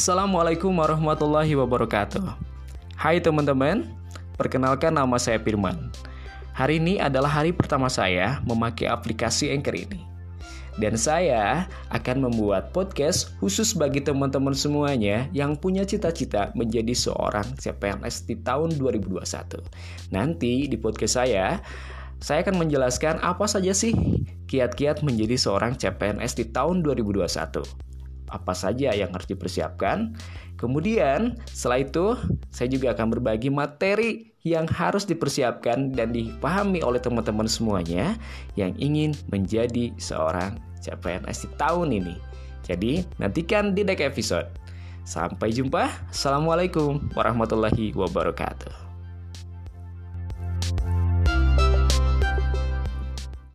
Assalamualaikum warahmatullahi wabarakatuh. Hai teman-teman, perkenalkan nama saya Firman. Hari ini adalah hari pertama saya memakai aplikasi Anchor ini. Dan saya akan membuat podcast khusus bagi teman-teman semuanya yang punya cita-cita menjadi seorang CPNS di tahun 2021. Nanti di podcast saya, saya akan menjelaskan apa saja sih kiat-kiat menjadi seorang CPNS di tahun 2021 apa saja yang harus dipersiapkan. Kemudian, setelah itu, saya juga akan berbagi materi yang harus dipersiapkan dan dipahami oleh teman-teman semuanya yang ingin menjadi seorang CPNS di tahun ini. Jadi, nantikan di next episode. Sampai jumpa. Assalamualaikum warahmatullahi wabarakatuh.